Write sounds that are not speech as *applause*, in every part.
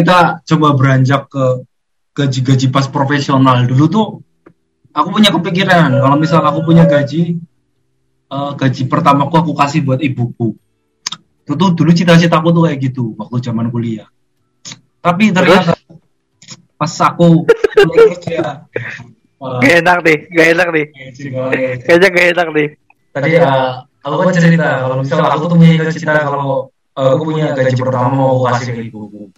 kita coba beranjak ke gaji-gaji pas profesional. Dulu tuh aku punya kepikiran kalau misal aku punya gaji uh, gaji pertamaku aku kasih buat ibuku. Itu tuh dulu cita-citaku tuh kayak gitu waktu zaman kuliah. Tapi ternyata pas aku kerja gak enak deh gak enak deh kayaknya gak enak deh tadi uh, aku kan cerita kalau misal aku tuh punya cita-cita kalau uh, aku punya gaji pertama mau aku kasih ke ibuku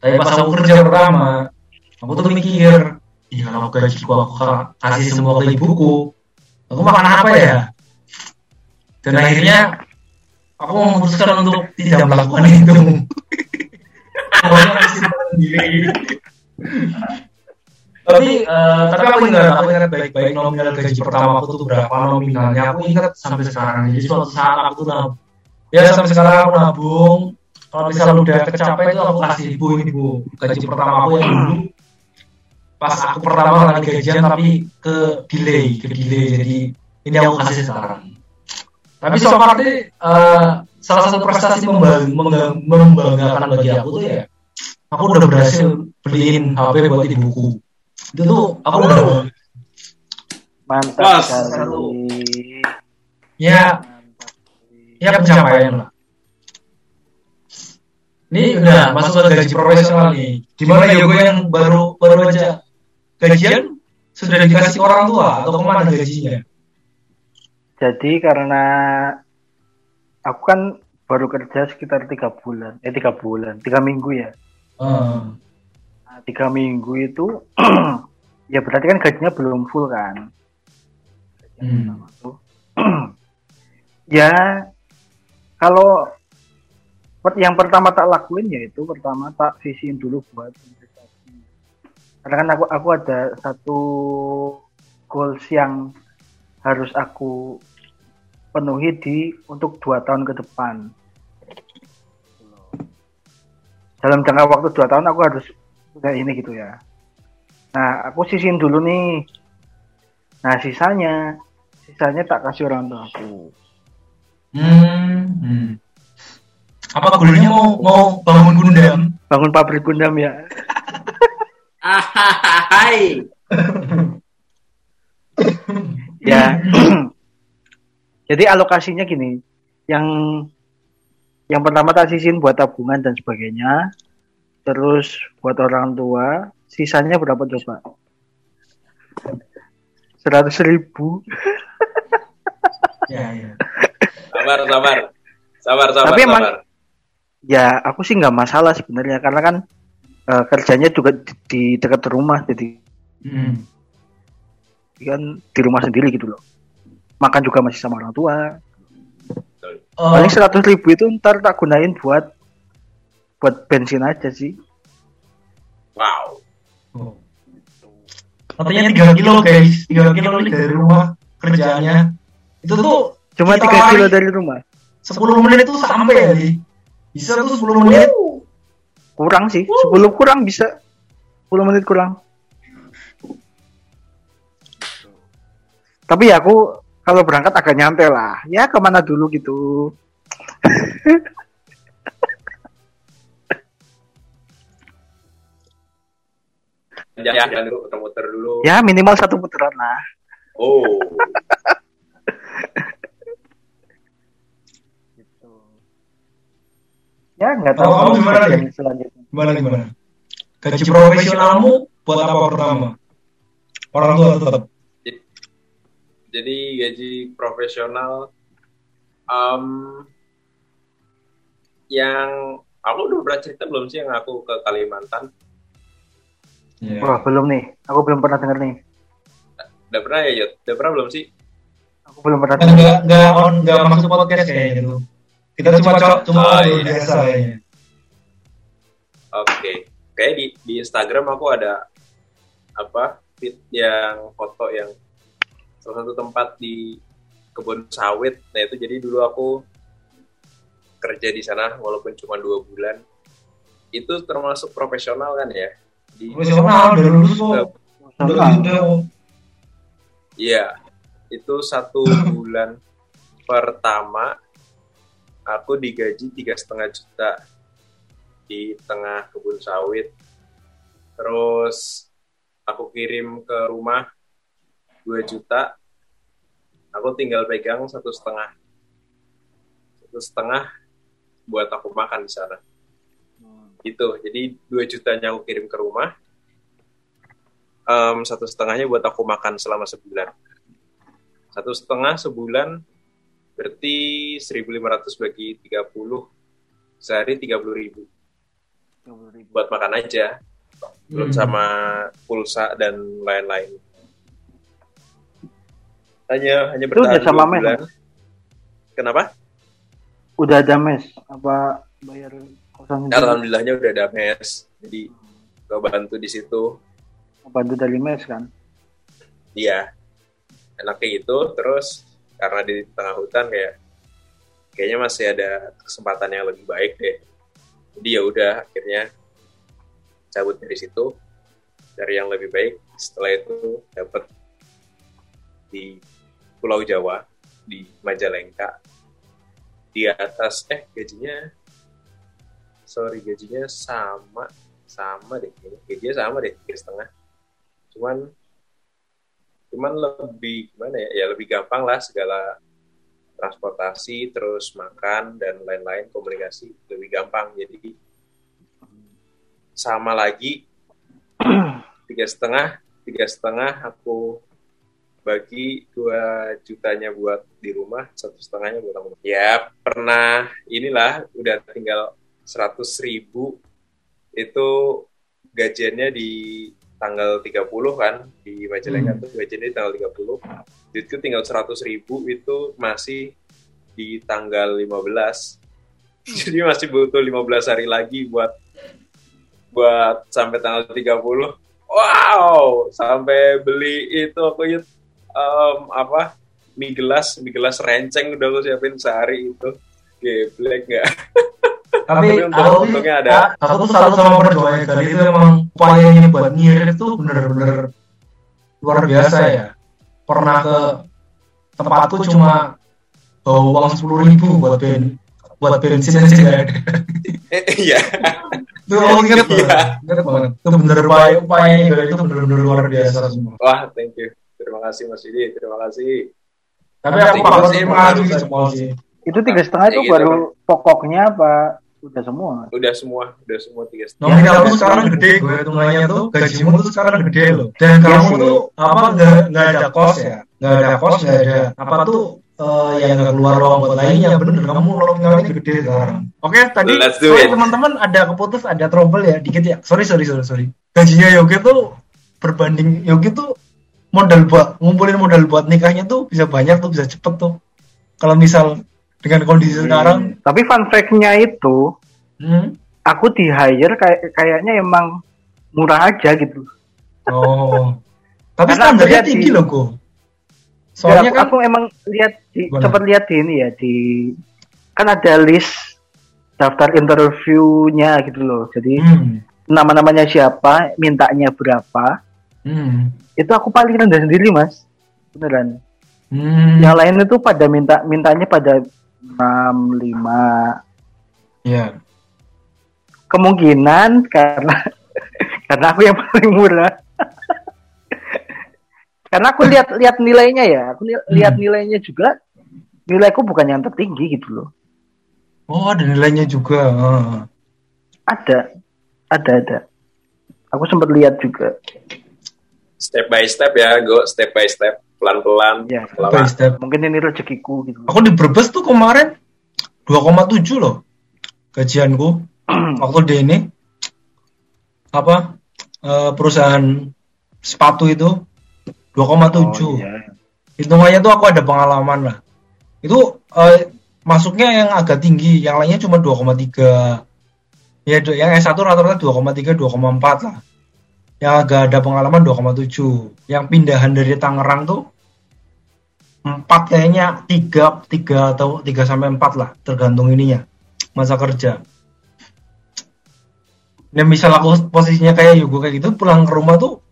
tapi pas aku kerja pertama aku tuh mikir iya kalau gajiku aku kasih semua ke ibuku aku makan apa ya? Dan akhirnya aku memutuskan untuk tidak melakukan *laughs* itu. Tapi uh, tapi aku ingat aku ingat baik-baik nominal gaji pertama aku tuh berapa nominalnya aku ingat sampai sekarang. Jadi suatu saat aku nabung. Ya sampai sekarang aku nabung kalau misalnya udah kecapai itu aku kasih ibu ini bu. Gaji pertama aku yang dulu. pas aku pertama kali gajian tapi ke delay ke delay. Jadi ini aku kasih sekarang. Tapi so far uh, salah satu prestasi membang, membanggakan bagi aku tuh ya aku udah berhasil beliin HP buat ibuku. Itu tuh aku udah mantap sekali. Ya ya pencapaian lah ini udah masuk ke gaji profesional nih. gimana ya gue yang baru baru aja? gajian sudah dikasih orang tua atau ke mana gajinya? Jadi karena aku kan baru kerja sekitar tiga bulan eh tiga bulan tiga minggu ya. Hmm. Tiga minggu itu *clears throat* ya berarti kan gajinya belum full kan? Hmm. *clears throat* ya kalau yang pertama tak lakuin yaitu pertama tak visiin dulu buat investasi. Karena kan aku aku ada satu goals yang harus aku penuhi di untuk dua tahun ke depan. Dalam jangka waktu dua tahun aku harus udah ini gitu ya. Nah aku sisin dulu nih. Nah sisanya sisanya tak kasih orang tua aku. Hmm, hmm. Apa gulanya mau mau bangun gundam bangun pabrik gundam ya Hai. *laughs* ya *clears throat* jadi alokasinya gini yang yang pertama tak sisin buat tabungan dan sebagainya terus buat orang tua sisanya berapa coba seratus ribu ya, ya. *laughs* sabar sabar sabar sabar tapi emang sabar. Ya aku sih nggak masalah sebenarnya karena kan uh, kerjanya juga di, di dekat rumah jadi hmm. kan di rumah sendiri gitu loh makan juga masih sama orang tua oh. paling seratus ribu itu ntar tak gunain buat buat bensin aja sih. Wow. Oh. Katanya tiga kilo guys, tiga kilo nih dari rumah kerjaannya. Itu tuh cuma tiga kilo dari rumah. Sepuluh menit itu sampai ya di. Bisa tuh sepuluh menit. Kurang sih, sepuluh kurang bisa. Sepuluh menit kurang. Tapi ya aku kalau berangkat agak nyantai lah. Ya ke mana dulu gitu. jalan dulu muter-muter dulu ya minimal satu putaran lah oh *laughs* ya nggak tahu oh, gimana nih selanjutnya gimana gimana gaji profesionalmu buat apa pertama orang tua tetap jadi gaji profesional um, yang aku udah pernah cerita belum sih yang aku ke Kalimantan Yeah. Wah belum nih, aku belum pernah dengar nih. Udah pernah ya Yud? Udah pernah belum sih? Aku belum pernah. Enggak enggak on enggak masuk podcast kayaknya gitu. Kita cuma cuma cuma oh, iya. biasa kayaknya. Oke, okay. kayak di di Instagram aku ada apa feed yang foto yang salah satu tempat di kebun sawit. Nah itu jadi dulu aku kerja di sana walaupun cuma dua bulan. Itu termasuk profesional kan ya? di profesional udah lulus kok iya itu satu *clears throat* bulan pertama aku digaji tiga setengah juta di tengah kebun sawit. Terus aku kirim ke rumah 2 juta. Aku tinggal pegang satu setengah. Satu setengah buat aku makan di sana. Gitu. Jadi 2 jutanya aku kirim ke rumah. Um, satu setengahnya buat aku makan selama sebulan. Satu setengah sebulan berarti 1500 bagi 30 sehari 30 ribu. buat makan aja belum hmm. sama pulsa dan lain-lain. Hanya hanya bertahan sama bulan mes. kenapa? Udah ada mes apa bayar kosan alhamdulillahnya udah ada mes jadi gue bantu di situ. Bantu dari mes kan? Iya. Enaknya gitu terus karena di tengah hutan kayak kayaknya masih ada kesempatan yang lebih baik deh. Jadi ya udah akhirnya cabut dari situ. Dari yang lebih baik setelah itu dapat di Pulau Jawa di Majalengka. Di atas eh gajinya sorry gajinya sama sama deh gajinya sama deh tiga setengah. Cuman cuman lebih gimana ya? Ya lebih gampang lah segala transportasi terus makan dan lain-lain komunikasi lebih gampang. Jadi sama lagi *clears throat* tiga setengah tiga setengah aku bagi dua jutanya buat di rumah satu setengahnya buat aku. Ya pernah inilah udah tinggal seratus ribu. Itu gajiannya di tanggal 30 kan di Majalengka hmm. tuh gajinya di tanggal 30 itu tinggal 100 ribu itu masih di tanggal 15 *laughs* jadi masih butuh 15 hari lagi buat buat sampai tanggal 30 wow! Sampai beli itu aku um, apa? Mie gelas mie gelas renceng udah aku siapin sehari itu. Geblek nggak? *laughs* Tapi aku untungnya ada. Aku tuh selalu sama perjuangan jadi itu emang upayanya buat ngirit itu bener-bener luar biasa ya pernah ke tempat tuh cuma bawa uang sepuluh ribu buat ben buat bensin aja. Nggak ada iya. Itu aku inget iya. inget banget. Itu bener upaya upayanya itu bener-bener luar biasa semua. Wah thank you. Terima kasih Mas Didi terima kasih. Tapi aku pasti mengakui semua sih itu tiga setengah itu baru pokoknya apa Udah semua. Udah semua, udah semua tiga setengah. Nominal tuh sekarang gede, gue hitungannya tuh gajimu tuh sekarang gede loh. Dan iya kamu tuh apa nggak nggak ada kos ya, nggak ada kos, nggak ada apa tuh uh, yang nggak keluar loh buat lainnya bener kamu nominalnya gede sekarang. Oke, okay, tadi sorry teman-teman ada keputus, ada trouble ya dikit ya. Sorry sorry sorry sorry. Gajinya Yogi tuh berbanding Yogi tuh modal buat ngumpulin modal buat nikahnya tuh bisa banyak tuh bisa cepet tuh. Kalau misal dengan kondisi hmm. sekarang. Tapi fun fact-nya itu, hmm? aku di hire kayak kayaknya emang murah aja gitu. Oh. Tapi standarnya tinggi loh kok. Soalnya ya, aku, kan aku emang lihat di sempat lihat di ini ya di kan ada list daftar interviewnya gitu loh. Jadi hmm. nama-namanya siapa, mintanya berapa. Hmm. Itu aku paling rendah sendiri mas, beneran. Hmm. Yang lain itu pada minta mintanya pada enam lima. Ya kemungkinan karena karena aku yang paling murah. Karena aku lihat lihat nilainya ya. Aku hmm. lihat nilainya juga nilaiku bukan yang tertinggi gitu loh. Oh ada nilainya juga. Uh. ada ada ada. Aku sempat lihat juga. Step by step ya go step by step pelan-pelan. Ya, step Mungkin ini rezekiku gitu. Aku di Brebes tuh kemarin 2,7 loh gajianku *clears throat* waktu di ini apa uh, perusahaan sepatu itu 2,7 oh, iya. hitungannya tuh aku ada pengalaman lah itu uh, masuknya yang agak tinggi yang lainnya cuma 2,3 ya yang S1 rata-rata 2,3 2,4 lah yang agak ada pengalaman 2,7 yang pindahan dari Tangerang tuh empat kayaknya tiga tiga atau tiga sampai empat lah tergantung ininya masa kerja dan misal aku posisinya kayak Yugo kayak gitu pulang ke rumah tuh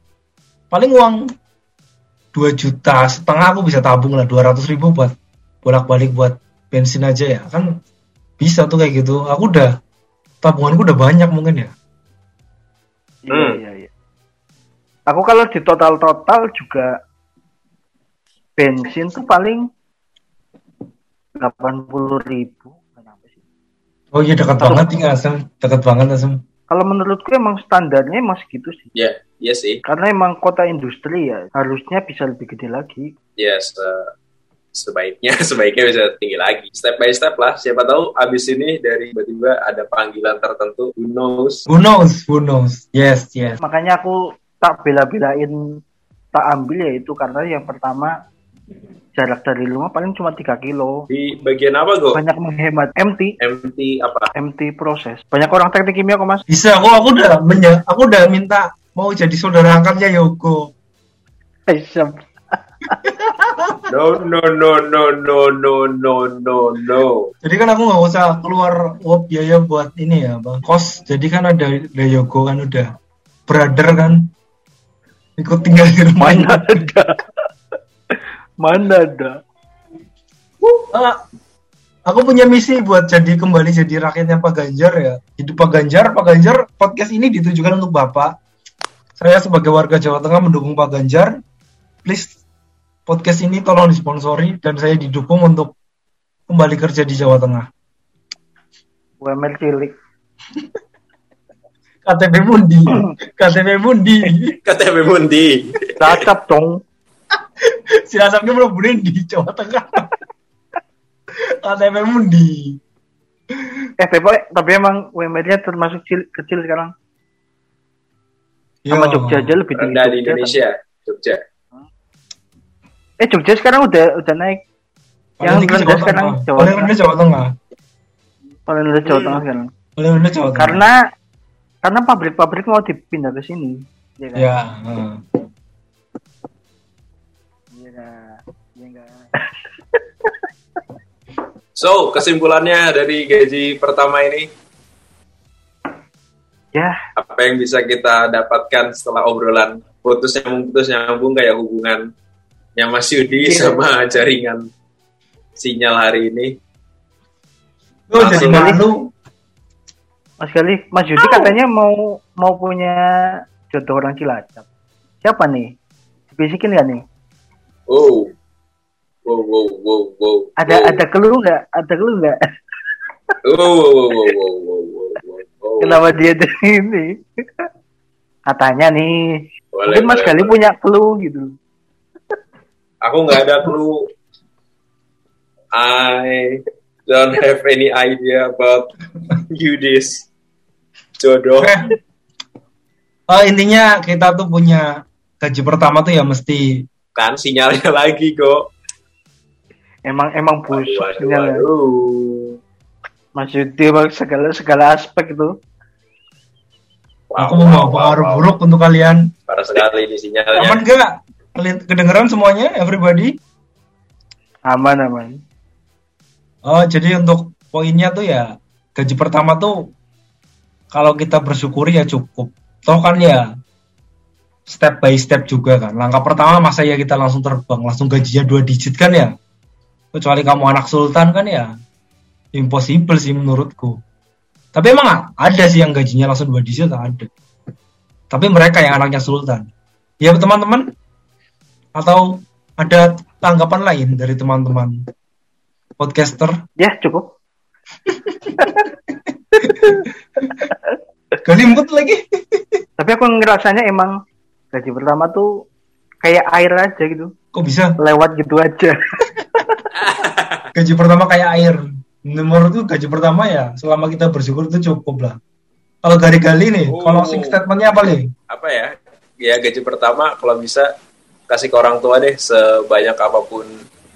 paling uang 2 juta setengah aku bisa tabung lah 200 ribu buat bolak balik buat bensin aja ya kan bisa tuh kayak gitu aku udah tabunganku udah banyak mungkin ya. Hmm. Aku kalau di total-total juga bensin tuh paling 80 ribu. Kenapa sih? Oh iya dekat banget nih Asem, dekat banget Asem. Kalau menurutku emang standarnya emang segitu sih. Ya, iya sih. Karena emang kota industri ya, harusnya bisa lebih gede lagi. Ya, se- sebaiknya *laughs* sebaiknya bisa tinggi lagi. Step by step lah. Siapa tahu abis ini dari tiba-tiba ada panggilan tertentu. Who knows? Who knows? Who knows? Yes, yes. Makanya aku tak bela-belain tak ambil ya itu karena yang pertama jarak dari rumah paling cuma 3 kilo. Di bagian apa, Go? Banyak menghemat MT, MT apa? MT proses. Banyak orang teknik kimia kok mas. Bisa, aku aku udah menya, aku udah minta mau jadi saudara angkatnya Yoko. Eh, siap. No, no, no, no, no, no, no, no, no. Jadi kan aku nggak usah keluar uang biaya buat ini ya, bang. Kos, jadi kan ada ada Yoko kan udah brother kan ikut tinggal di rumah. Mana ada? Mana ada? Ah, aku punya misi buat jadi kembali jadi rakyatnya Pak Ganjar ya. Hidup Pak Ganjar, Pak Ganjar podcast ini ditujukan untuk Bapak. Saya sebagai warga Jawa Tengah mendukung Pak Ganjar. Please podcast ini tolong disponsori dan saya didukung untuk kembali kerja di Jawa Tengah. UMR cilik. *laughs* KTP Mundi, KTP Mundi. KTP Mundi. Cacap dong. Si Asapnya belum boleh di Jawa Tengah. KTP Mundi. Eh, tapi, tapi emang UMR-nya termasuk cil- kecil sekarang. Sama Yo. Jogja aja lebih tinggi. Rendah di Jogja, Indonesia. Jogja. Eh, Jogja sekarang udah udah naik. Paling Yang rendah Jawa sekarang Tengah. Jawa Paling Tengah. rendah Jawa Tengah. Paling rendah Jawa. Tengah sekarang. Paling rendah Jawa Tengah. Karena karena pabrik-pabrik mau dipindah ke sini. Iya kan? ya. Iya kan? Iya kan? So, kesimpulannya dari gaji pertama ini, Ya, apa yang bisa kita dapatkan setelah obrolan putus nyambung putus nyambung kayak hubungannya Mas Yudi Iya. sama jaringan sinyal hari ini. Lu jadi malu. Mas Galih, Mas Yudi katanya mau mau punya jodoh orang Cilacap. Siapa nih? Bisikin ya nih? Oh. Wow, wow, wow, wow. Ada wow. ada keluh nggak? Ada keluh nggak? Wow, wow, wow, wow, wow, wow, wow. Kenapa dia di sini? Katanya nih. Boleh, mungkin Mas boleh, Gali punya clue gitu. Aku nggak ada clue. I don't have any idea about you this jodoh. Oke. Oh, intinya kita tuh punya gaji pertama tuh ya mesti Kan sinyalnya lagi kok. Emang emang busuk waduh, sinyalnya. waduh. Mas Yudi segala segala aspek itu. Wow, aku membawa wow, pengaruh wow. buruk untuk kalian. Parah sekali ini sinyalnya. Aman gak? Kalian kedengeran semuanya, everybody? Aman aman. Oh, jadi untuk poinnya tuh ya gaji pertama tuh kalau kita bersyukuri ya cukup. Toh kan ya step by step juga kan. Langkah pertama masa ya kita langsung terbang, langsung gajinya dua digit kan ya. Kecuali kamu anak sultan kan ya impossible sih menurutku. Tapi emang ada sih yang gajinya langsung dua digit ada. Tapi mereka yang anaknya sultan. Ya teman-teman? Atau ada tanggapan lain dari teman-teman podcaster? Ya cukup. *laughs* Gelimbut lagi. Tapi aku ngerasanya emang gaji pertama tuh kayak air aja gitu. Kok bisa? Lewat gitu aja. *laughs* Gaji pertama kayak air. Menurutku gaji pertama ya selama kita bersyukur itu cukup lah. Kalau gali-gali nih, Oh. closing statementnya apa nih? Apa ya? Ya gaji pertama kalau bisa kasih ke orang tua deh sebanyak apa pun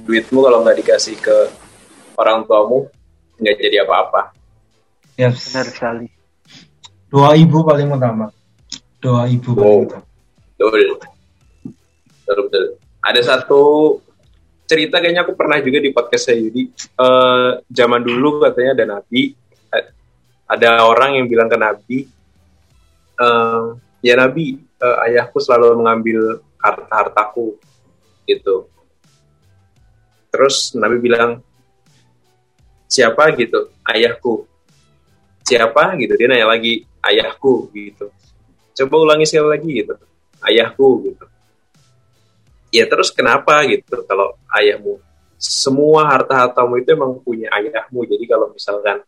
duitmu kalau nggak dikasih ke orang tuamu nggak jadi apa-apa. Yes. Benar sekali. Doa ibu paling utama. Doa ibu paling Wow. utama. Betul. Betul, betul. Ada satu cerita kayaknya aku pernah juga di podcast saya Yudi. Eh, zaman dulu katanya ada nabi, eh, ada orang yang bilang ke nabi, eh, ya nabi, eh, ayahku selalu mengambil harta hartaku, gitu. Terus nabi bilang, siapa gitu? Ayahku. siapa? gitu. Dia nanya lagi ayahku? gitu. Coba ulangi sekali lagi gitu. Ayahku gitu. Ya terus kenapa? gitu. Kalau ayahmu semua harta hartamu itu emang punya ayahmu. Jadi kalau misalkan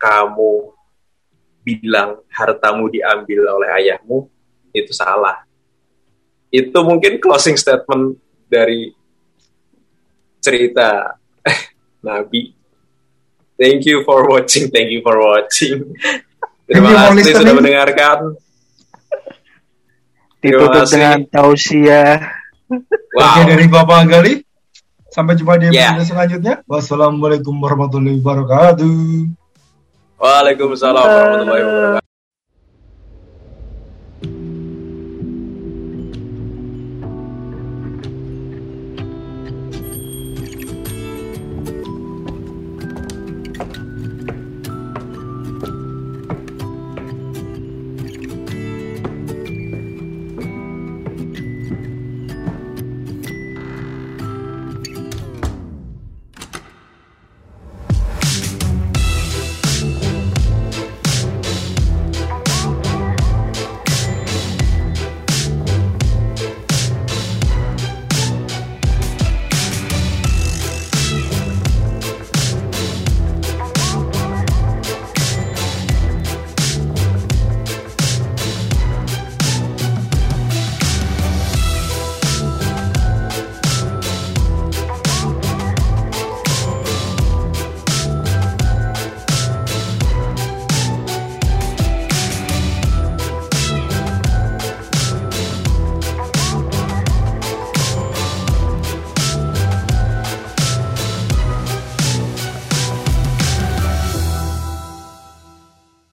kamu bilang hartamu diambil oleh ayahmu itu salah. Itu mungkin closing statement dari cerita *laughs* Nabi Thank you for watching. Thank you for watching. Terima kasih sudah mendengarkan. Ditutup dengan tausiah. Wow. Oke dari Bapak Gali. Sampai jumpa di yeah. selanjutnya. Wassalamualaikum warahmatullahi wabarakatuh. Waalaikumsalam warahmatullahi wabarakatuh.